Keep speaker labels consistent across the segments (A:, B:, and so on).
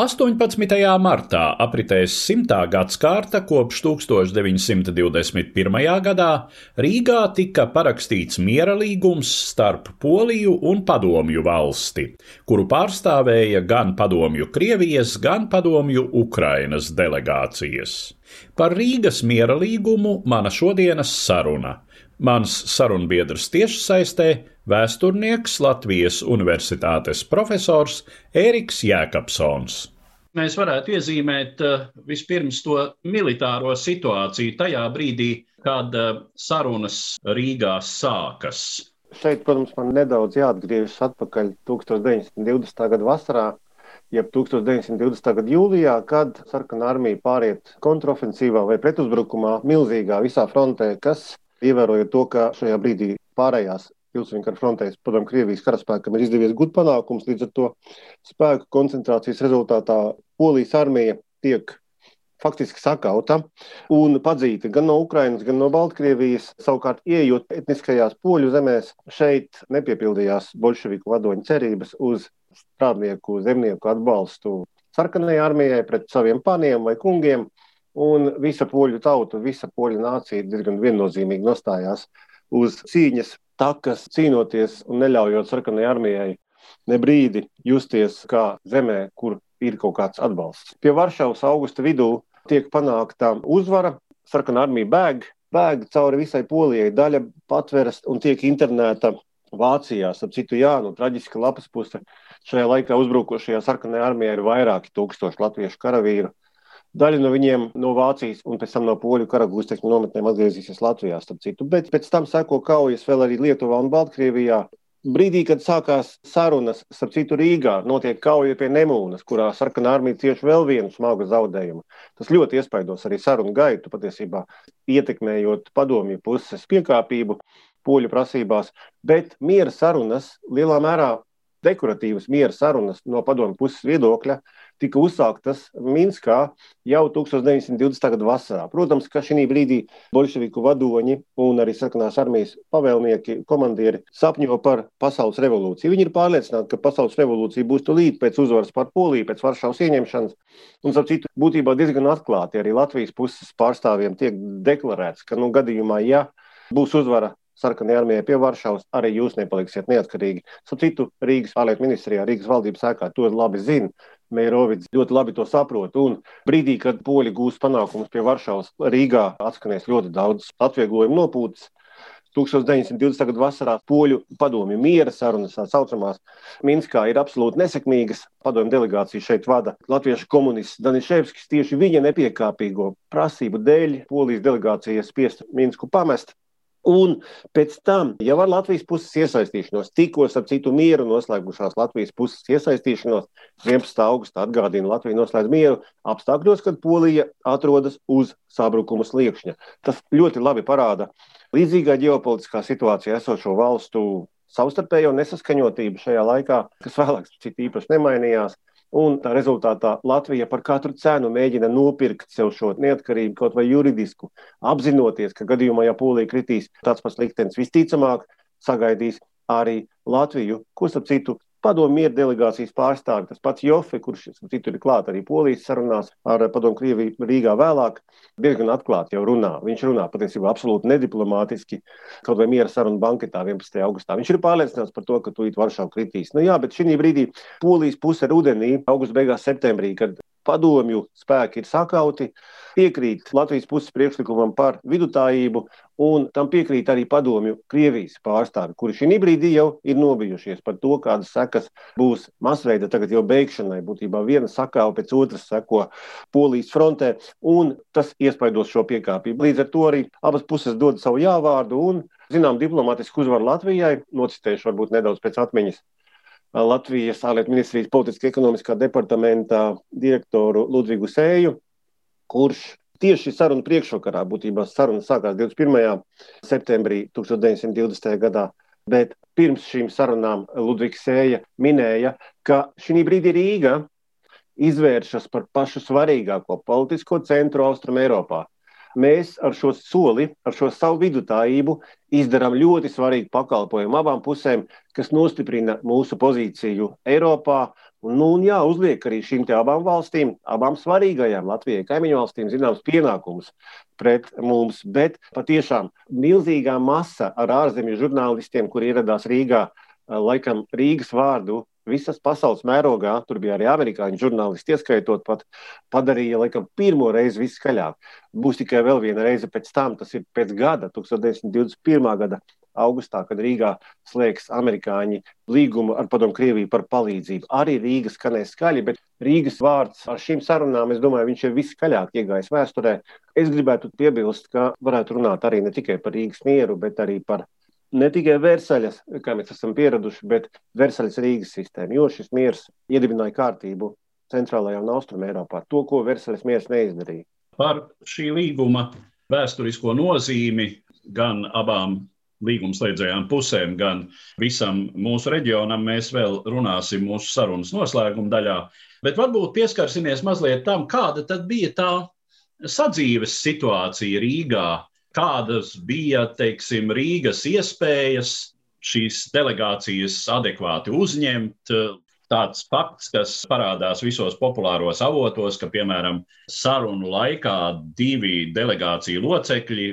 A: 18. martā apritēs simtā gadsimta kopš 1921. gadā Rīgā tika parakstīts miera līgums starp Poliju un Padomju valsti, kuru pārstāvēja gan Padomju Krievijas, gan Padomju Ukrainas delegācijas. Par Rīgas miera līgumu mana šodienas saruna. Mans sarunbiedrs tiešsaistē - vēsturnieks Latvijas Universitātes profesors Ēriks Jēkabsons. Mēs varētu iezīmēt uh, vispirms to militāro situāciju tajā brīdī, kad uh, sarunas Rīgā sākas.
B: Šeit, protams, man nedaudz jāatgriežas atpakaļ 1920. gada vasarā, jeb 1920. gada jūlijā, kad sarkanā armija pāriet kontrofensīvā vai pretuzbrukumā milzīgā visā frontē, kas ievērojot to, ka šajā brīdī pārējās pilsēņu kara frontēs, padomju, Krievijas karaspēkam ir izdevies gūt panākums. Līdz ar to spēku koncentrācijas rezultātā Polijas armija tiek faktiski sakauta un padzīta gan no Ukrainas, gan no Baltkrievijas. Savukārt, ieejot etniskajās poļu zemēs, šeit nepiepildījās bolševiku vadoņu cerības uz strādnieku, zemnieku atbalstu sarkanajai armijai pret saviem paniem vai kungiem. Un visa poļu tauta, visa poļu nācija diezgan viennozīmīgi nostājās uz cīņas takas, cīnoties un neļaujot sarkanajai armijai ne brīdi justies kā zemē, kur ir kaut kāds atbalsts. Pie Varšavas augusta vidū tiek panākta uzvara, sarkanā armija bēg, bēg cauri visai polijai, daļa patveras un tiek internēta Vācijā. Ap citu, jā, nu, traģiska lapas puse. Šajā laikā uzbrukošajā sarkanajā armijā ir vairāki tūkstoši latviešu karavīru. Daļa no viņiem no Vācijas un pēc tam no poļu karagūstekņu nometnēm atgriezīsies Latvijā, starp citu. Bet pēc tam seko kaujas vēl arī Lietuvā un Baltkrievijā. Brīdī, kad sākās sarunas, starp citu, Rīgā, notiek kauja pie Nemūnas, kurā sarkanā armija cieši vēl vienu smagu zaudējumu. Tas ļoti iespaidos arī sarunu gaitu, patiesībā ietekmējot padomju puses piekāpību poļu prasībās, bet miera sarunas lielā mērā dekoratīvas miera sarunas no padomju puses viedokļa tika uzsāktas Minskā jau 1920. gada vasarā. Protams, ka šī brīdī bolševiku vadoņi un arī sarkanās armijas pavēlnieki, komandieri sapņo par pasaules revolūciju. Viņi ir pārliecināti, ka pasaules revolūcija būs tūlīt pēc uzvaras pār Poliju, pēc Varšavas ieņemšanas. Un, ap citu, būtībā diezgan atklāti arī Latvijas puses pārstāvjiem tiek deklarēts, ka nu, gadījumā, ja būs uzvara sarkanajai armijai pie Varšavas, arī jūs nepaliksiet neatkarīgi. Citu Rīgas ārlietu ministrijā, Rīgas valdības sēkā to labi zina. Meirovics ļoti labi to saprot. Un brīdī, kad poļi gūs panākumus pie Varšavas, Rīgā atskanēs ļoti daudz atvieglojumu nopūtas. 1920. gada vasarā poļu padomju miera sarunas, tā saucamās, Minskā ir absolūti nesekmīgas. Padomju delegācija šeit vada latviešu komunists Daniševskis. Tieši viņa nepiekāpīgo prasību dēļ polijas delegācija spiest Minsku pamest. Un pēc tam, jau ar Latvijas puses iesaistīšanos, tikko ar citu mieru noslēgušās Latvijas puses iesaistīšanos, 11. augustā atgādina Latviju noslēdz mieru apstākļos, kad Polija atrodas uz sabrukuma sliekšņa. Tas ļoti labi parāda līdzīgā ģeopolitiskā situācijā esošo valstu savstarpējo nesaskaņotību šajā laikā, kas vēlāk citu īpaši nemainījās. Un tā rezultātā Latvija par katru cenu mēģina nopirkt sev šo neatkarību, kaut vai juridisku, apzinoties, ka gadījumā, ja Polija kritīs, tāds pats liktenis visticamāk sagaidīs arī Latviju, ko starp citu padomu mieru delegācijas pārstāvi, tas pats Jofe, kurš citur ir klāt arī Polijas sarunās ar padomu Krieviju Rīgā vēlāk, diezgan atklāti jau runā. Viņš runā patiesībā absolūti nediplomātiski, kaut vai miera sarunu banketā 11. augustā. Viņš ir pārliecināts par to, ka tūlīt Varšava kritīs. Nu jā, bet šī brīdī Polijas puse rudenī, augusta beigās, septembrī, kad padomju spēki ir sakauti, piekrīt Latvijas puses priekšlikumam par vidutājību, un tam piekrīt arī padomju Krievijas pārstāvi, kuri šī brīdī jau ir nobijušies par to, kādas sekas būs masveida tagad jau beigšanai. Būtībā viena sakāva pēc otras seko Polijas frontē, un tas iespaidos šo piekāpību. Līdz ar to arī abas puses dod savu jāvārdu un, zinām, diplomātisku uzvaru Latvijai, nocitējuši varbūt nedaudz pēc atmiņas Latvijas ārlietu ministrijas politiskā ekonomiskā departamenta direktoru Ludvigu Sēju, kurš tieši sarunu priekšvakarā, būtībā saruna sākās 21. septembrī 1920. gadā, bet pirms šīm sarunām Ludvigs Sēja minēja, ka šī brīdī Rīga izvēršas par pašu svarīgāko politisko centru Austrum Eiropā mēs ar šo soli, ar šo savu vidutājību izdarām ļoti svarīgu pakalpojumu abām pusēm, kas nostiprina mūsu pozīciju Eiropā. Un, nu, un jā, uzliek arī šīm abām valstīm, abām svarīgajām Latvijai kaimiņu valstīm, zināms, pienākums pret mums. Bet patiešām milzīgā masa ar ārzemju žurnālistiem, kuri ieradās Rīgā, laikam Rīgas vārdu visas pasaules mērogā, tur bija arī amerikāņu žurnālisti, ieskaitot pat, padarīja laikam pirmo reizi viskaļāk. Būs tikai vēl viena reize pēc tam, tas ir pēc gada, 1921. gada augustā, kad Rīgā slēgs amerikāņi līgumu ar padomu Krieviju par palīdzību. Arī Rīgas skanēs skaļi, bet Rīgas vārds ar šīm sarunām, es domāju, viņš ir viskaļāk iegājis vēsturē. Es gribētu piebilst, ka varētu runāt arī ne tikai par Rīgas mieru, bet arī par ne tikai Versaļas, kā mēs esam pieraduši, bet Versaļas Rīgas sistēmu, jo šis miers iedibināja kārtību centrālajā un austrumē Eiropā. To, ko Versaļas miers neizdarīja.
A: Par šī līguma vēsturisko nozīmi gan abām līgumslēdzējām pusēm, gan visam mūsu reģionam mēs vēl runāsim mūsu sarunas noslēguma daļā. Bet varbūt pieskarsimies mazliet tam, kāda tad bija tā sadzīves situācija Rīgā kādas bija teiksim, Rīgas iespējas šīs delegācijas adekvāti uzņemt. Tāds fakts, kas parādās visos populāros avotos, ka, piemēram, sarunu laikā divi delegāciju locekļi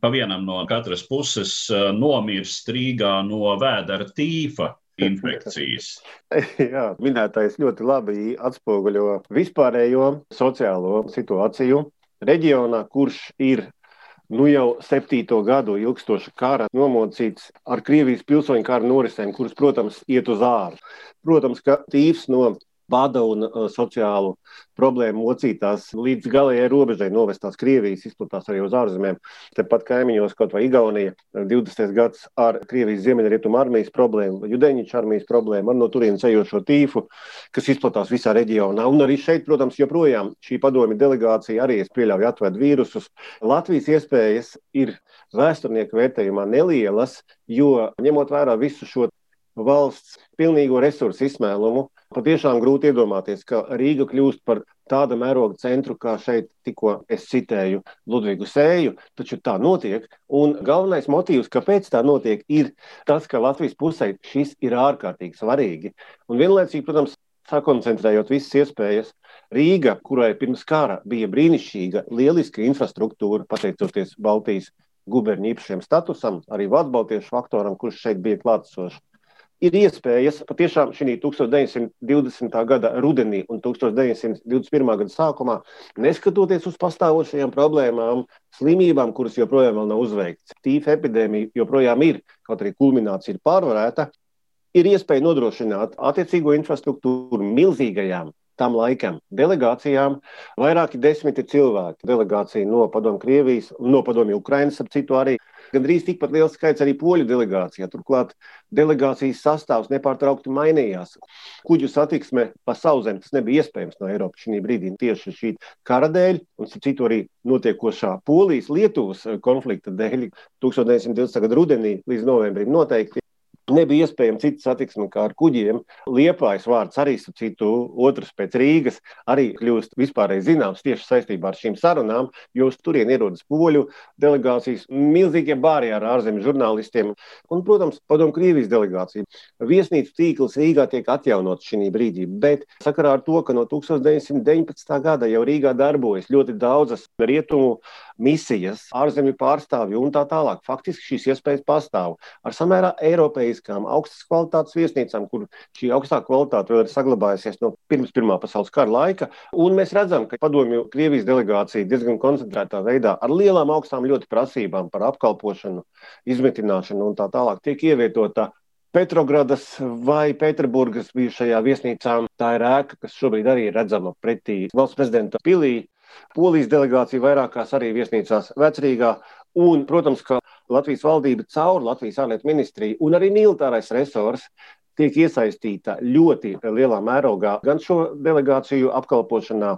A: pa vienam no katras puses nomirst Rīgā no vēdera tīfa infekcijas.
B: Jā, minētais ļoti labi atspoguļo vispārējo sociālo situāciju reģionā, kurš ir nu jau septīto gadu ilgstoša kara nomocīts ar Krievijas pilsoņu kara norisēm, kuras, protams, iet uz āru. Protams, ka tīvs no bada un uh, sociālu problēmu mocītās līdz galējai robežai novestās Krievijas, izplatās arī uz ārzemēm. Tepat kaimiņos, kaut vai Igaunija, 20. gads ar Krievijas ziemeļrietumu armijas problēmu, Judeņiča armijas problēmu, ar no turienes ejošo tīfu, kas izplatās visā reģionā. Un arī šeit, protams, joprojām šī padomju delegācija arī, es pieļauju, atvērt vīrusus. Latvijas iespējas ir vēsturnieku vērtējumā nelielas, jo ņemot vērā visu šo valsts pilnīgo resursu izsmēlumu, Patiešām grūti iedomāties, ka Rīga kļūst par tāda mēroga centru, kā šeit tikko es citēju Ludvigu Sēju, taču tā notiek. Un galvenais motīvs, kāpēc tā notiek, ir tas, ka Latvijas pusē šis ir ārkārtīgi svarīgi. Un vienlaicīgi, protams, sakoncentrējot visas iespējas, Rīga, kurai pirms kara bija brīnišķīga, lieliska infrastruktūra, pateicoties Baltijas guberņu īpašiem statusam, arī Vācu baltiešu faktoram, kurš šeit bija klātsošs ir iespējas patiešām šī 1920. gada rudenī un 1921. gada sākumā, neskatoties uz pastāvošajām problēmām, slimībām, kuras joprojām nav uzveikts, tīfa epidēmija joprojām ir, kaut arī kulminācija ir pārvarēta, ir iespēja nodrošināt attiecīgo infrastruktūru milzīgajām tam laikam delegācijām. Vairāki desmiti cilvēki, delegācija no Padomju Krievijas, no Padomju Ukrainas, ap citu arī Gandrīz tikpat liels skaits arī poļu delegācijā. Turklāt delegācijas sastāvs nepārtraukti mainījās. Kuģu satiksme pa sauszemi tas nebija iespējams no Eiropas šī brīdī tieši šī kara dēļ, un citu arī notiekošā Polijas-Lietuvas konflikta dēļ 1920. gada rudenī līdz novembrim noteikti Nebija iespējama cita satiksme kā ar kuģiem. Liepājas vārds arī, citu, otrs pēc Rīgas, arī kļūst vispārēji zināms tieši saistībā ar šīm sarunām, jo uz turieni ierodas poļu delegācijas, milzīgie bāri ar ārzemju žurnālistiem un, protams, padomu Krievijas delegācija. Viesnīcu tīkls Rīgā tiek atjaunots šī brīdī, bet sakarā ar to, ka no 1919. gada jau Rīgā darbojas ļoti daudzas rietumu misijas, ārzemju pārstāvju un tā tālāk. Faktiski šīs iespējas pastāv ar samērā Eiropai strateģiskām, augstas kvalitātes viesnīcām, kur šī augstā kvalitāte vēl ir saglabājusies no pirms Pirmā pasaules kara laika. Un mēs redzam, ka padomju Krievijas delegācija diezgan koncentrētā veidā ar lielām augstām ļoti prasībām par apkalpošanu, izmitināšanu un tā tālāk tiek ievietota Petrogradas vai Pēterburgas bijušajā viesnīcā. Tā ir ēka, kas šobrīd arī ir redzama pretī valsts prezidenta pilī. Polijas delegācija vairākās arī viesnīcās Vecrīgā. Un, protams, ka Latvijas valdība caur Latvijas ārlietu ministriju un arī militārais resurs tiek iesaistīta ļoti lielā mērogā gan šo delegāciju apkalpošanā,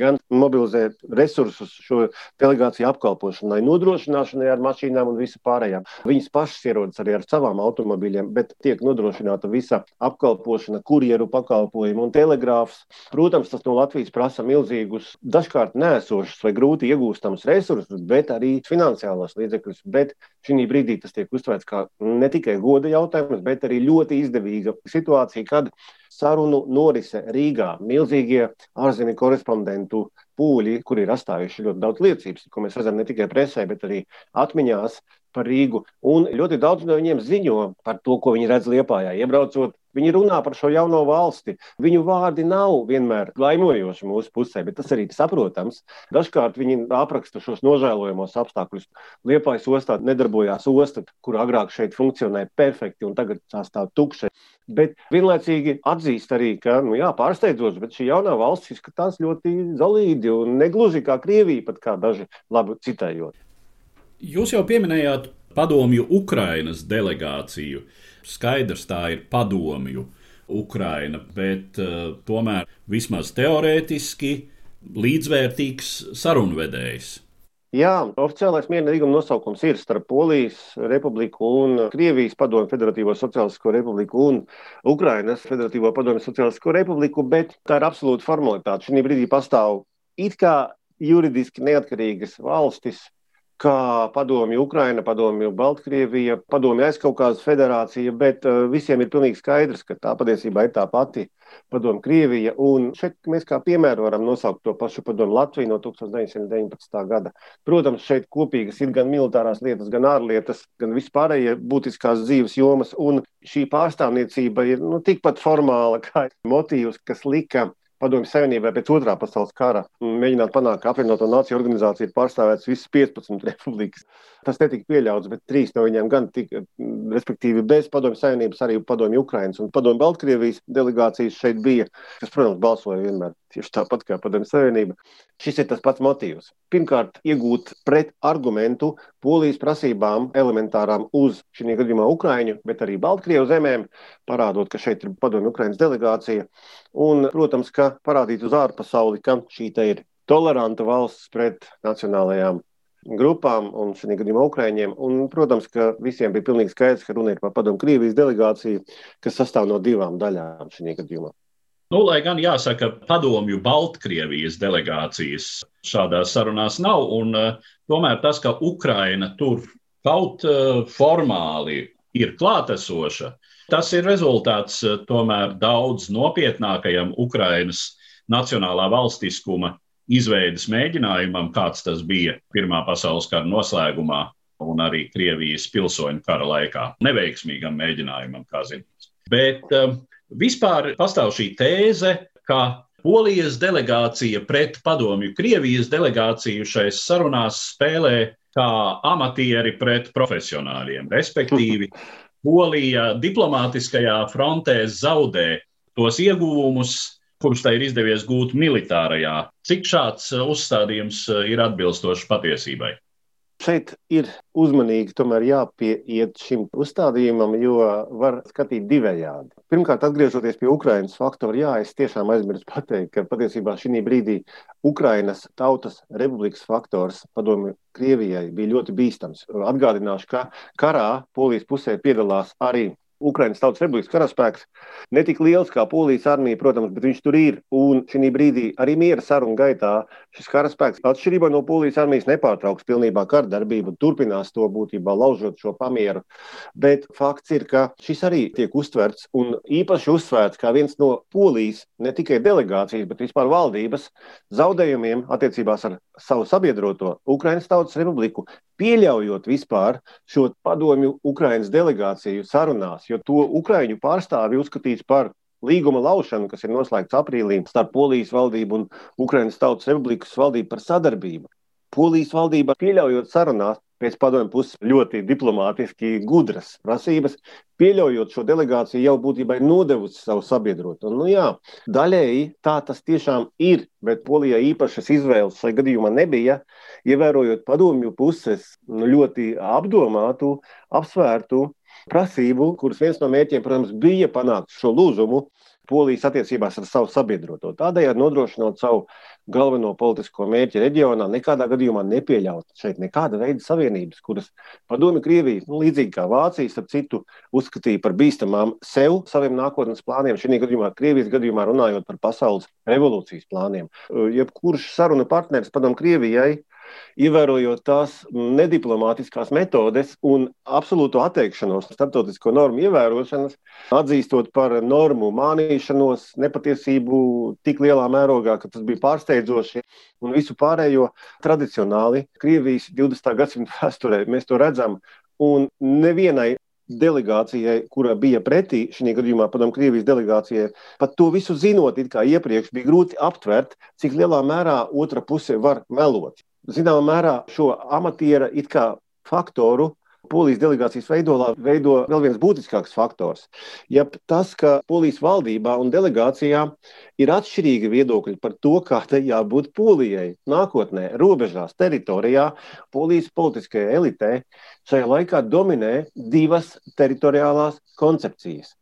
B: gan mobilizēt resursus šo delegāciju apkalpošanai, nodrošināšanai ar mašīnām un visu pārējām. Viņas pašas ierodas arī ar savām automobīļiem, bet tiek nodrošināta visa apkalpošana, kurjeru pakalpojumu un telegrāfs. Protams, tas no Latvijas prasa milzīgus, dažkārt nēsošus vai grūti iegūstamus resursus, bet arī finansiālos līdzekļus. Bet šī brīdī tas tiek uztverts kā ne tikai goda jautājums, bet arī ļoti izdevīgs līdzīga situācija, kad sarunu norise Rīgā. Milzīgie ārzemju korespondentu pūļi, kur ir atstājuši ļoti daudz liecības, ko mēs redzam ne tikai presē, bet arī atmiņās par Rīgu. Un ļoti daudz no viņiem ziņo par to, ko viņi redz Liepājā, iebraucot Viņi runā par šo jauno valsti. Viņu vārdi nav vienmēr laimojoši mūsu pusē, bet tas arī ir saprotams. Dažkārt viņi apraksta šos nožēlojamos apstākļus. Liepājas ostā nedarbojās osta, kur agrāk šeit funkcionēja perfekti, un tagad tā stāv tukša. Bet vienlaicīgi atzīst arī, ka nu, jā, pārsteidzoši, bet šī jaunā valsts izskatās ļoti zelīdi un negluži kā Krievija, pat kā daži labi citējot.
A: Jūs jau pieminējāt padomju Ukrainas delegāciju. Skaidrs, tā ir padomju Ukraina, bet uh, tomēr vismaz teorētiski līdzvērtīgs sarunvedējs.
B: Jā, oficiālais miera līguma nosaukums ir starp Polijas republiku un Krievijas padomu Federatīvo Sociālisko republiku un Ukrainas Federatīvo padomu Sociālisko republiku, bet tā ir absolūta formalitāte. Šī brīdī pastāv it kā juridiski neatkarīgas valstis, kā padomju Ukraina, padomju Baltkrievija, padomju aizkaukās federācija, bet uh, visiem ir pilnīgi skaidrs, ka tā patiesībā ir tā pati padomju Krievija. Un šeit mēs kā piemēru varam nosaukt to pašu padomju Latviju no 1919. gada. Protams, šeit kopīgas ir gan militārās lietas, gan ārlietas, gan vispārējie būtiskās dzīves jomas, un šī pārstāvniecība ir nu, tikpat formāla kā motīvs, kas lika Padomju Savienībai pēc otrā pasaules kara mēģināt panākt, ka apvienoto nāciju organizācija ir pārstāvētas visas 15 republikas. Tas netika pieļauts, bet trīs no viņiem gan tika, respektīvi, bez Padomju Savienības, arī Padomju Ukrainas un Padomju Baltkrievijas delegācijas šeit bija, kas, protams, balsoja vienmēr tieši tāpat kā Padomju Savienība. Šis ir tas pats motīvs. Pirmkārt, iegūt pret argumentu polijas prasībām elementārām uz šī gadījumā Ukraiņu, bet arī Baltkrievu zemēm, parādot, ka šeit ir Padomju Ukrainas delegācija. Un, protams, ka parādīt uz ārpasauli, ka šī ir toleranta valsts pret nacionālajām grupām un šī gadījumā Ukrāņiem. Protams, ka visiem bija pilnīgi skaidrs, ka runa ir par padomu Krievijas delegāciju, kas sastāv no divām daļām šī gadījumā.
A: Nu, lai gan jāsaka, padomju Baltkrievijas delegācijas šādās sarunās nav, un uh, tomēr tas, ka Ukraina tur kaut uh, formāli ir klātesoša, tas ir rezultāts uh, tomēr daudz nopietnākajam Ukrainas nacionālā valstiskuma izveidas mēģinājumam, kāds tas bija Pirmā pasaules kara noslēgumā un arī Krievijas pilsoņu kara laikā. Neveiksmīgam mēģinājumam, kā zināms. Bet um, vispār pastāv šī tēze, ka Polijas delegācija pret padomju Krievijas delegāciju šais sarunās spēlē kā amatieri pret profesionāļiem. Respektīvi, Polija diplomātiskajā frontē zaudē tos ieguvumus, kurus tai ir izdevies gūt militārajā. Cik šāds uzstādījums ir atbilstošs patiesībai?
B: Šeit ir uzmanīgi jāpieiet šim uzstādījumam, jo var skatīt divējādi. Pirmkārt, atgriežoties pie Ukraiņas faktora, jā, es tiešām aizmirsu pateikt, ka patiesībā šī brīdī Ukraiņas tautas republikas faktors padomju Krievijai bija ļoti bīstams. Atgādināšu, ka karā polijas pusē piedalās arī Ukraiņas Tautas Republikas karaspēks ne tik liels kā Polijas armija, protams, bet viņš tur ir. Un šī brīdī arī miera sarunu gaitā šis karaspēks, atšķirībā no Polijas armijas, nepārtrauks pilnībā kardarbību, turpinās to būtībā laužot šo pamieru. Bet fakts ir, ka šis arī tiek uztverts un īpaši uzsvērts kā viens no Polijas ne tikai delegācijas, bet vispār valdības zaudējumiem attiecībās ar savu sabiedroto Ukraiņas Tautas Republiku pieļaujot vispār šo padomju Ukraiņas delegāciju sarunās, jo to Ukraiņu pārstāvi uzskatīts par līguma laušanu, kas ir noslēgts aprīlī starp Polijas valdību un Ukraiņas Tautas Republikas valdību par sadarbību. Polijas valdība pieļaujot sarunās, pēc padomju puses ļoti diplomātiski gudras prasības, pieļaujot šo delegāciju, jau būtībā ir nodevusi savu sabiedroto. Nu, jā, daļēji tā tas tiešām ir, bet Polijai īpašas izvēles šajā gadījumā nebija. Ievērojot padomju puses nu, ļoti apdomātu, apsvērtu prasību, kuras viens no mērķiem, protams, bija panākt šo lūzumu Polijas attiecībās ar savu sabiedroto. Tādējādi nodrošinot savu galveno politisko mērķi reģionā, nekādā gadījumā nepieļaut šeit nekāda veida savienības, kuras padomi Krievija, nu, līdzīgi kā Vācija, ap citu, uzskatīja par bīstamām sev, saviem nākotnes plāniem. Šī gadījumā, Krievijas gadījumā runājot par pasaules revolūcijas plāniem. Jebkurš saruna partneris padomu Krievijai ievērojot tās nediplomātiskās metodes un absolūtu atteikšanos no starptautisko normu ievērošanas, atzīstot par normu mānīšanos, nepatiesību tik lielā mērogā, ka tas bija pārsteidzoši un visu pārējo tradicionāli Krievijas 20. gadsimta vēsturē mēs to redzam. Un nevienai delegācijai, kura bija pretī šī gadījumā, padomu Krievijas delegācijai, pat to visu zinot, kā iepriekš bija grūti aptvert, cik lielā mērā otra puse var melot zināmā mērā šo amatiera faktoru Polijas delegācijas veidolā veido vēl viens būtiskāks faktors. Ja tas, ka Polijas valdībā un delegācijā ir atšķirīgi viedokļi par to, kā tai jābūt Polijai nākotnē, robežās, teritorijā, Polijas politiskajā elitē, šajā laikā dominē divas teritoriālās koncepcijas.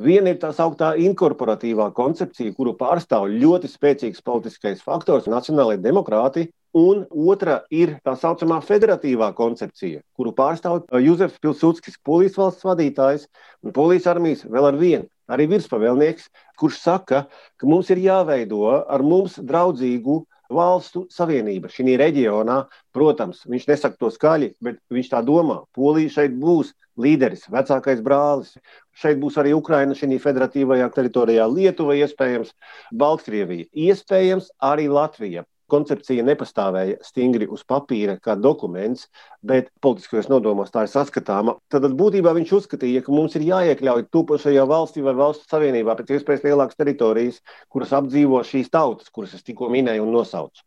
B: Viena ir tā sauktā inkorporatīvā koncepcija, kuru pārstāv ļoti spēcīgs politiskais faktors, nacionālajie demokrāti, un otra ir tā saucamā federatīvā koncepcija, kuru pārstāv Juzefs Pilsudskis, polijas valsts vadītājs un polijas armijas vēl ar vienu. Arī virspavēlnieks, kurš saka, ka mums ir jāveido ar mums draudzīgu valstu savienība šī reģionā. Protams, viņš nesaka to skaļi, bet viņš tā domā. Polija šeit būs līderis, vecākais brālis. Šeit būs arī Ukraina šajā federatīvajā teritorijā, Lietuva, iespējams, Baltkrievija, iespējams arī Latvija. Koncepcija nepastāvēja stingri uz papīra, kā dokuments, bet politiskajos nodomos tā ir saskatāma. Tad būtībā viņš uzskatīja, ka mums ir jāiekļauj tūpošajā valstī vai valsts savienībā pēc iespējas lielākas teritorijas, kuras apdzīvo šīs tautas, kuras es tikko minēju un nosaucu.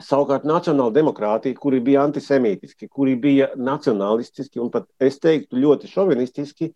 B: Savukārt, nacionāla demokrātija, kuri bija antisemītiski, kuri bija nacionālistiski un pat, es teiktu, ļoti šovinistiski,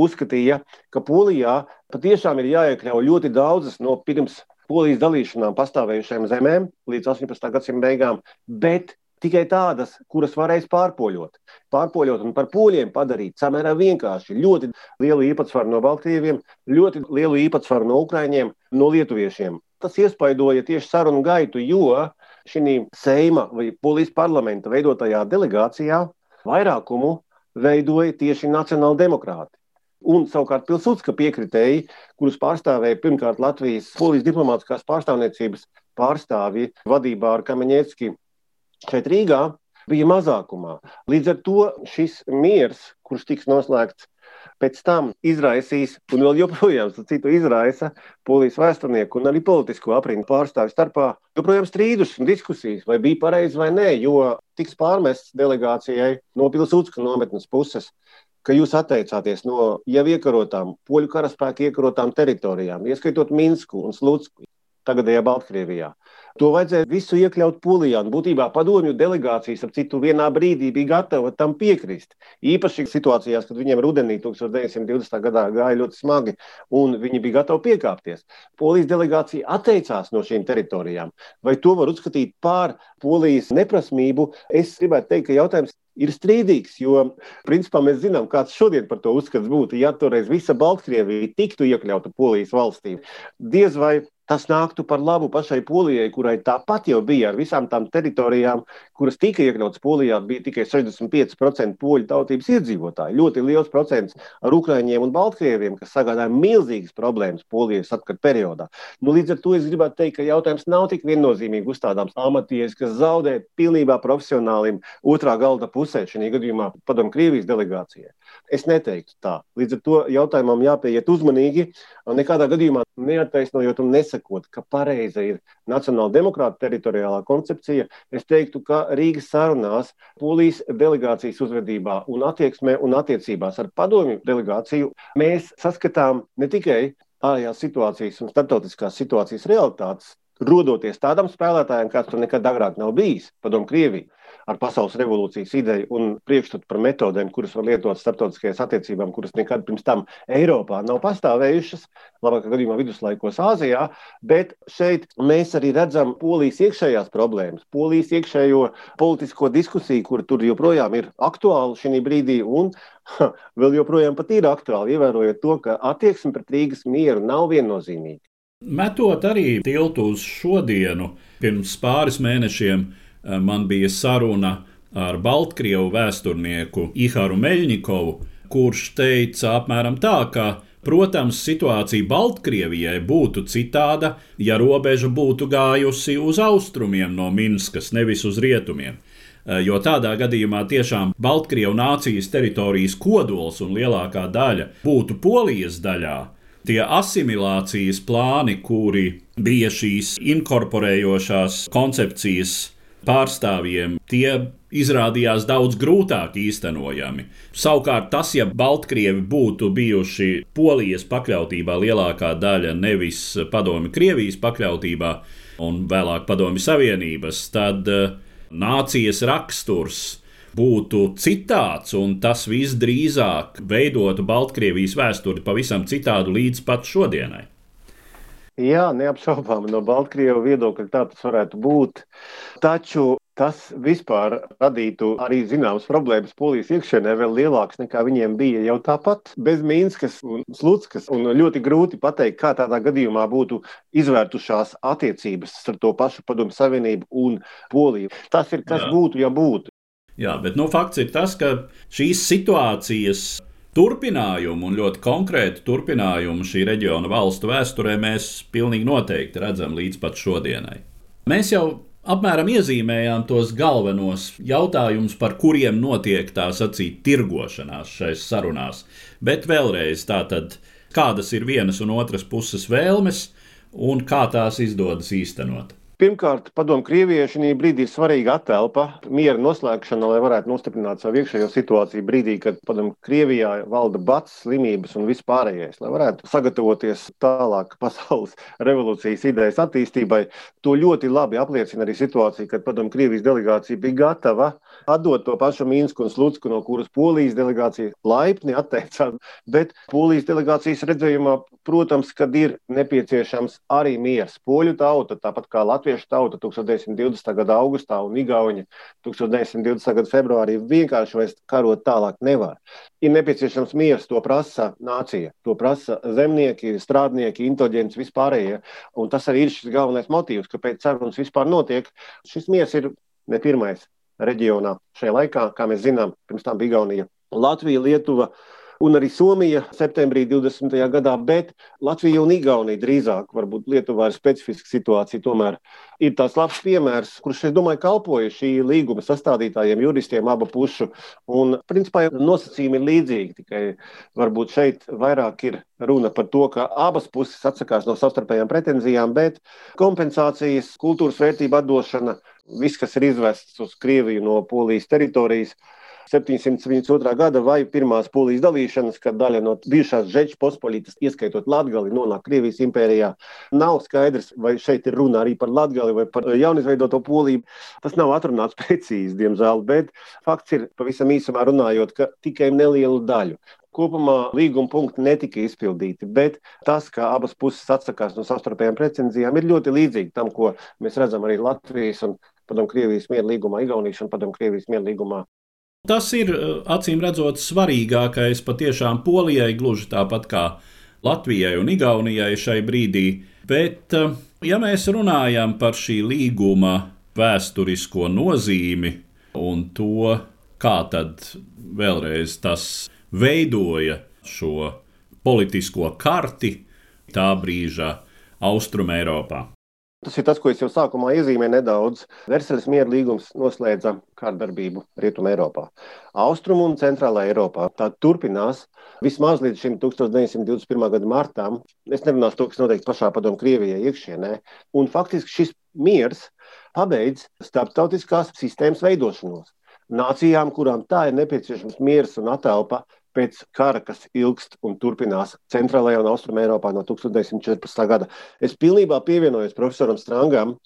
B: uzskatīja, ka Polijā patiešām ir jāiekļauj ļoti daudzas no pirms Polijas dalīšanām pastāvējušajām zemēm līdz 18. gadsimta beigām, bet tikai tādas, kuras varēs pārpoļot. Pārpoļot un par poļiem padarīt samērā vienkārši. Ļoti lielu īpatsvaru no Baltkrieviem, ļoti lielu īpatsvaru no Ukraiņiem, no Lietuviešiem. Tas iespaidoja tieši sarunu gaitu, jo šī Seima vai Polijas parlamenta veidotajā delegācijā vairākumu veidoja tieši nacionāli demokrāti. Un savukārt Pilsudska piekritēji, kurus pārstāvēja pirmkārt Latvijas polijas diplomātiskās pārstāvniecības pārstāvji vadībā ar Kamenēcki šeit Rīgā, bija mazākumā. Līdz ar to šis miers, kurš tiks noslēgts pēc tam izraisīs, un vēl joprojām citu izraisa polijas vēsturnieku un arī politisko aprindu pārstāvju starpā, joprojām strīdus un diskusijas, vai bija pareizi vai nē, jo tiks pārmests delegācijai no Pilsūcka nometnes puses ka jūs atteicāties no jau iekarotām, poļu karaspēku iekarotām teritorijām, ieskaitot Minsku un Slutsku, tagadējā Baltkrievijā. To vajadzēja visu iekļaut polijā. Būtībā padomju delegācijas, ap citu, vienā brīdī bija gatava tam piekrist. Īpaši situācijās, kad viņiem rudenī 1920. gadā gāja ļoti smagi, un viņi bija gatavi piekāpties. Polijas delegācija atteicās no šīm teritorijām. Vai to var uzskatīt par polijas neprasmību? Es gribētu teikt, ka jautājums ir strīdīgs, jo principā mēs zinām, kāds šodien par to uzskats būtu. Ja toreiz visa Baltkrievija tiktu iekļauta Polijas valstī, diez vai tas nāktu par labu pašai Polijai, kurai tāpat jau bija ar visām tām teritorijām, kuras tika iekļautas Polijā, bija tikai 65% poļu tautības iedzīvotāji. Ļoti liels procents ar Ukraiņiem un Baltkrieviem, kas sagādāja milzīgas problēmas Polijas atkarības periodā. Nu, līdz ar to es gribētu teikt, ka jautājums nav tik viennozīmīgi uzstādāms amatieris, kas zaudē pilnībā profesionālim otrā galda pusē, šajā gadījumā padomu Krievijas delegācijai. Es neteiktu tā. Līdz ar to jautājumam jāpieiet uzmanīgi, nekādā gadījumā neattaisnojot un nesakot, ka pareiza ir Nacionāla demokrāta teritoriālā koncepcija. Es teiktu, ka Rīgas sarunās, Polijas delegācijas uzvedībā un attieksmē un attiecībās ar padomju delegāciju mēs saskatām ne tikai ārējās situācijas un starptautiskās situācijas realitātes, rodoties tādam spēlētājam, kāds tur nekad agrāk nav bijis, padomu Krieviju, ar pasaules revolūcijas ideju un priekšstatu par metodēm, kuras var lietot starptautiskajās attiecībām, kuras nekad pirms tam Eiropā nav pastāvējušas, labākā gadījumā viduslaikos Āzijā, bet šeit mēs arī redzam polijas iekšējās problēmas, polijas iekšējo politisko diskusiju, kur tur joprojām ir aktuāla šī brīdī un ha, vēl joprojām ir aktuāli, ievērojot to, ka attieksme pret Rīgas mieru nav viennozīmīga.
A: Metot arī tiltu uz šodienu, pirms pāris mēnešiem man bija saruna ar Baltkrievu vēsturnieku Iharu Meļņikovu, kurš teica apmēram tā, ka, protams, situācija Baltkrievijai būtu citāda, ja robeža būtu gājusi uz austrumiem no Minskas, nevis uz rietumiem. Eh, jo tādā gadījumā tiešām Baltkrievu nācijas teritorijas kodols un lielākā daļa būtu Polijas daļā, tie asimilācijas plāni, kuri bija šīs inkorporējošās koncepcijas pārstāvjiem, tie izrādījās daudz grūtāk īstenojami. Savukārt, tas, ja Baltkrievi būtu bijuši Polijas pakļautībā lielākā daļa, nevis Padomi Krievijas pakļautībā un vēlāk Padomi Savienības, tad uh, nācijas raksturs būtu citāds, un tas visdrīzāk veidotu Baltkrievijas vēsturi pavisam citādu līdz pat šodienai.
B: Jā, neapšaubām no Baltkrievu viedokļa tā tas varētu būt. Taču tas vispār radītu arī zināmas problēmas polijas iekšienē, vēl lielākas nekā viņiem bija jau tāpat bez Mīnskas un Slutskas. Un ļoti grūti pateikt, kā tādā gadījumā būtu izvērtušās attiecības ar to pašu padomu savienību un Poliju. Tas ir kas Jā. būtu, ja būtu.
A: Jā, bet nu, fakts ir tas, ka šīs situācijas turpinājumu un ļoti konkrētu turpinājumu šī reģiona valstu vēsturē mēs pilnīgi noteikti redzam līdz pat šodienai. Mēs jau apmēram iezīmējām tos galvenos jautājumus, par kuriem notiek tā sacīt tirgošanās šais sarunās. Bet vēlreiz tātad, kādas ir vienas un otras puses vēlmes un kā tās izdodas īstenot.
B: Pirmkārt, padomu Krievijai šī brīdī ir svarīga atelpa, miera noslēgšana, lai varētu nostiprināt savu iekšējo situāciju brīdī, kad padomu Krievijā valda bats, slimības un vispārējais, lai varētu sagatavoties tālāk pasaules revolūcijas idejas attīstībai. To ļoti labi apliecina arī situācija, kad padomu Krievijas delegācija bija gatava atdot to pašu Mīnsku un Slutsku, no kuras Polijas delegācija laipni atteicās, bet Polijas delegācijas redzējumā, protams, kad ir nepieciešams arī miers. Poļu tauta, tāpat kā Latvijas latviešu tauta 1920. gada augustā un Igauni 1920. gada februārī vienkārši vairs karot tālāk nevar. Ir nepieciešams miers, to prasa nācija, to prasa zemnieki, strādnieki, inteliģents, vispārējie. Un tas arī ir šis galvenais motīvs, kāpēc sarunas vispār notiek. Šis miers ir ne pirmais reģionā šajā laikā, kā mēs zinām, pirms tam bija Igaunija, Latvija, Lietuva un arī Somija septembrī 20. gadā, bet Latvija un Igaunija drīzāk, varbūt Lietuvā ir specifiska situācija, tomēr ir tās labs piemērs, kurš, es domāju, kalpoja šī līguma sastādītājiem, juristiem abu pušu, un principā nosacījumi ir līdzīgi, tikai varbūt šeit vairāk ir runa par to, ka abas puses atsakās no savstarpējām pretenzijām, bet kompensācijas, kultūras vērtību atdošana, viss, kas ir izvests uz Krieviju no Polijas teritorijas, 772. gada vai pirmās polijas dalīšanas, kad daļa no bijušās Žeča pospolitas, ieskaitot Latgali, nonāk Krievijas impērijā. Nav skaidrs, vai šeit ir runa arī par Latgali vai par jaunizveidoto poliju. Tas nav atrunāts precīzi, diemžēl, bet fakts ir pavisam īsumā runājot, ka tikai nelielu daļu kopumā līguma punkti netika izpildīti, bet tas, ka abas puses atsakās no savstarpējām pretenzijām, ir ļoti līdzīgi tam, ko mēs redzam arī Latvijas un Padomu Krievijas mieru līgumā, Igaunijas un Padomu Krievijas mieru līgumā
A: Tas ir eh, acīm redzot svarīgākais patiešām Polijai, gluži tāpat kā Latvijai un Igaunijai šai brīdī. Bet, eh, ja mēs runājam par šī līguma vēsturisko nozīmi un to, kā tad vēlreiz tas veidoja šo politisko karti tā brīža Austrumēropā.
B: Tas ir tas, ko es jau sākumā iezīmēju nedaudz. Versaļas miera līgums noslēdza kārdarbību Rietumē Eiropā. Austrum un Centrālā Eiropā tā turpinās vismaz līdz šim 1921. gada martam. Es nerunāšu to, kas notiek pašā padomu Krievijai iekšienē. Un faktiski šis miers pabeidz starptautiskās sistēmas veidošanos. Nācijām, kurām tā ir nepieciešams miers un atelpa, pēc kara, kas ilgst un turpinās Centrālajā un Austrumē Eiropā no 1914. gada. Es pilnībā pievienojos profesoram Strangam,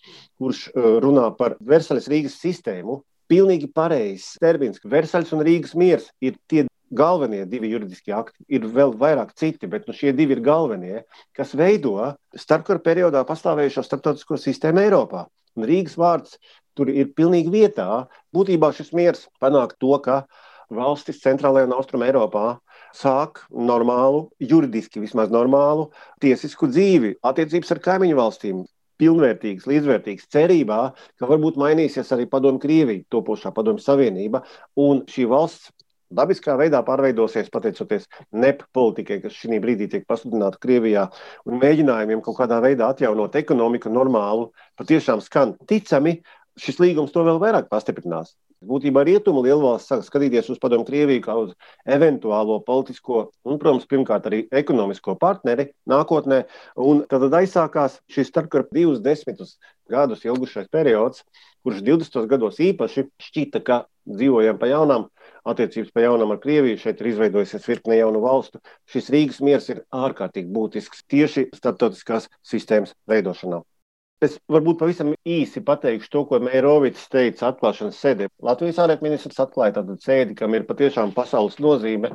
B: kurš uh, runā par Versaļas Rīgas sistēmu. Pilnīgi pareizs termins, ka Versaļas un Rīgas miers ir tie galvenie divi juridiskie akti. Ir vēl vairāk citi, bet nu, šie divi ir galvenie, kas veido starpkara periodā pastāvējušo starptautisko sistēmu Eiropā. Un Rīgas vārds tur ir pilnīgi vietā. Būtībā šis miers panāk to, ka valstis centrālajā un austrumē Eiropā sāk normālu, juridiski vismaz normālu tiesisku dzīvi, attiecības ar kaimiņu valstīm. Pilnvērtīgs, līdzvērtīgs, cerībā, ka varbūt mainīsies arī padomu Krievija, topošā padomu savienība, un šī valsts dabiskā veidā pārveidosies pateicoties NEP politikai, kas šī brīdī tiek pasludināta Krievijā, un mēģinājumiem kaut kādā veidā atjaunot ekonomiku normālu, patiešām skan ticami, šis līgums to vēl vairāk pastiprinās. Būtībā rietumu lielvalsts sāk skatīties uz padomu Krieviju kā uz eventuālo politisko un, protams, pirmkārt arī ekonomisko partneri nākotnē. Un tad aizsākās šis starpkara divus desmitus gadus ilgušais periods, kurš 20. gados īpaši šķita, ka dzīvojam pa jaunām, attiecības pa jaunām ar Krieviju, šeit ir izveidojusies virkne jaunu valstu. Šis Rīgas miers ir ārkārtīgi būtisks tieši starptautiskās sistēmas veidošanā. Es varbūt pavisam īsi pateikšu to, ko Meirovits teica atklāšanas sēdē. Latvijas ārlietu atklāja tādu sēdi, kam ir patiešām pasaules nozīme.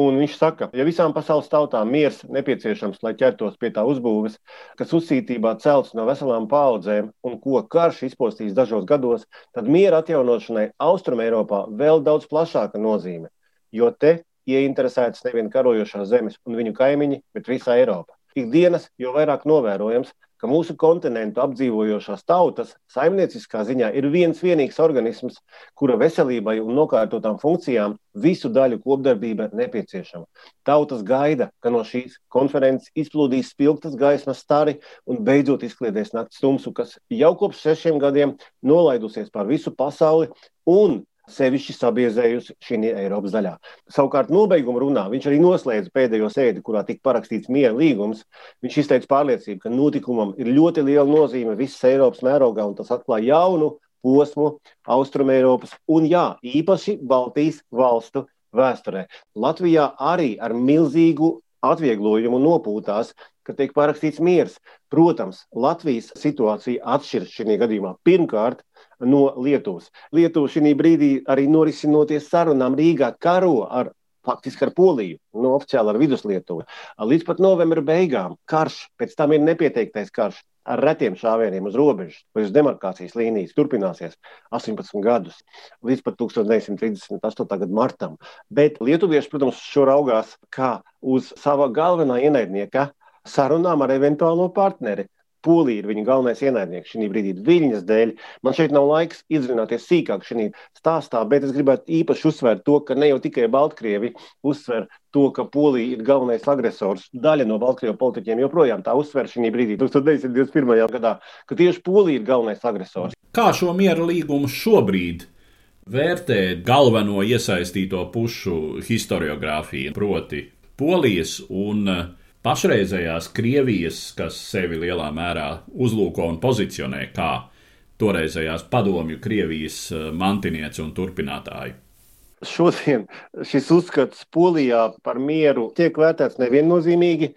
B: Un viņš saka, ja visām pasaules tautām miers nepieciešams, lai ķertos pie tā uzbūves, kas uzsītībā celts no veselām paudzēm un ko karš izpostīs dažos gados, tad miera atjaunošanai Austrum Eiropā vēl daudz plašāka nozīme. Jo te ieinteresētas nevien karojošās zemes un viņu kaimiņi, bet visa Eiropa. Ikdienas jau vairāk novērojams, ka mūsu kontinentu apdzīvojošās tautas saimnieciskā ziņā ir viens vienīgs organisms, kura veselībai un nokārtotām funkcijām visu daļu kopdarbība nepieciešama. Tautas gaida, ka no šīs konferences izplūdīs spilgtas gaismas stari un beidzot izkliedēs nakts tumsu, kas jau kopš sešiem gadiem nolaidusies pār visu pasauli un sevišķi sabiezējusi šī Eiropas daļā. Savukārt, nobeiguma runā viņš arī noslēdza pēdējo sēdi, kurā tika parakstīts miera līgums. Viņš izteica pārliecību, ka notikumam ir ļoti liela nozīme visas Eiropas mērogā, un tas atklāja jaunu posmu Austrumēropas un, jā, īpaši Baltijas valstu vēsturē. Latvijā arī ar milzīgu atvieglojumu nopūtās, ka tiek parakstīts miers. Protams, Latvijas situācija atšķiras šajā gadījumā. Pirmkārt, no Lietuvas. Lietuva šī brīdī arī norisinoties sarunām Rīgā karo ar faktiski ar Poliju, no nu, oficiāli ar Viduslietuvu. Līdz pat novembra beigām karš, pēc tam ir nepieteiktais karš ar retiem šāvieniem uz robežas vai uz demarkācijas līnijas turpināsies 18 gadus, līdz pat 1938. gada martam. Bet lietuvieši, protams, šo raugās kā uz sava galvenā ienaidnieka sarunām ar eventuālo partneri. Polija ir viņa galvenais ienaidnieks šī brīdī, viņas dēļ. Man šeit nav laiks iedzināties sīkāk šajā stāstā, bet es gribētu īpaši uzsvērt to, ka ne jau tikai Baltkrievi uzsver to, ka Polija ir galvenais agresors. Daļa no Baltkrievijas politiķiem joprojām tā uzsver šī brīdī, 1921. gadā, ka tieši Polija ir galvenais agresors.
A: Kā šo miera līgumu šobrīd? Vērtē galveno iesaistīto pušu historiografiju, proti, Polijas un uh, pašreizējās Krievijas, kas sevi lielā mērā uzlūko un pozicionē kā toreizējās padomju Krievijas eh, mantinieci un turpinātāji.
B: Šodien šis uzskats Polijā par mieru tiek vērtēts neviennozīmīgi,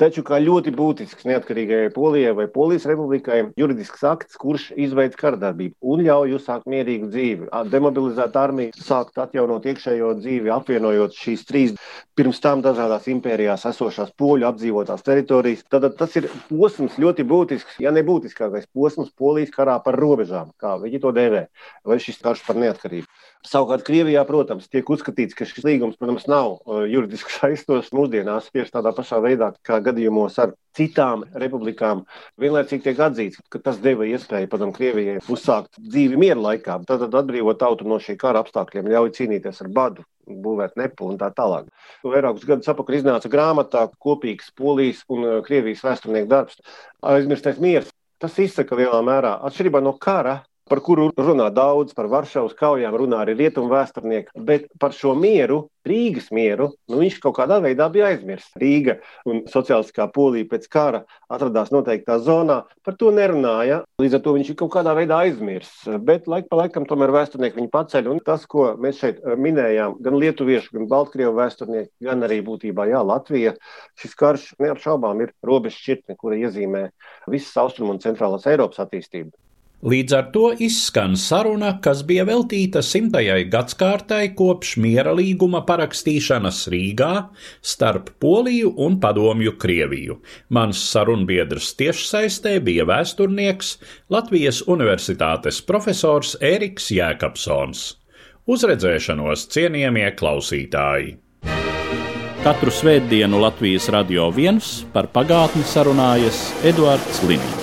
B: taču kā ļoti būtisks neatkarīgajai Polijai vai Polijas republikai juridisks akts, kurš izveids kardarbību un ļauj uzsākt mierīgu dzīvi. Demobilizēt armiju, sākt atjaunot iekšējo dzīvi, apvienojot šīs trīs pirms tam dažādās impērijās esošās poļu apdzīvotās teritorijas. Tad tas ir posms ļoti būtisks, ja ne būtiskākais posms Polijas karā par robežām, kā viņi to dēvē, vai šis karš par neatkarību. Savukārt Krievijā, protams, tiek uzskatīts, ka šis līgums, protams, nav uh, juridiski saistošs mūsdienās tieši tādā pašā veidā, kā gadījumos ar citām republikām. Vienlaicīgi tiek atzīts, ka tas deva iespēju patam Krievijai uzsākt dzīvi miera laikā, tad atbrīvot tautu no šī kara apstākļiem, ļauj cīnīties ar badu, būvēt nepu un tā tālāk. Vairākus gadus atpakaļ iznāca grāmatā kopīgs Polijas un uh, Krievijas vēsturnieku darbs Aizmirstais miers Tas izsaka lielā mērā atšķirībā no kara par kuru runā daudz, par Varšavas kaujām runā arī rietumu vēsturnieki, bet par šo mieru, Rīgas mieru, nu, viņš kaut kādā veidā bija aizmirsts. Rīga un sociālistiskā polija pēc kara atradās noteiktā zonā, par to nerunāja. Līdz ar to viņš ir kaut kādā veidā aizmirsts. Bet laik pa laikam tomēr vēsturnieki viņu paceļ. Un tas, ko mēs šeit eh, minējām, gan lietuviešu, gan baltkrievu vēsturnieki, gan arī būtībā jā, Latvija, šis karš neapšaubām ir robeža šķirtne, kura iezīmē visas austrumu un centrālās Eiropas attīstību.
A: Līdz ar to izskan saruna, kas bija veltīta simtajai gadsimtai kopš miera līguma parakstīšanas Rīgā starp Poliju un Padomju Krieviju. Mans sarunbiedrs tiešsaistē bija vēsturnieks Latvijas Universitātes profesors Ēriks Jēkabsons. Uzredzēšanos cienījamie klausītāji! Katru svētdienu Latvijas radio viens par pagātni sarunājas Eduards Liniņš.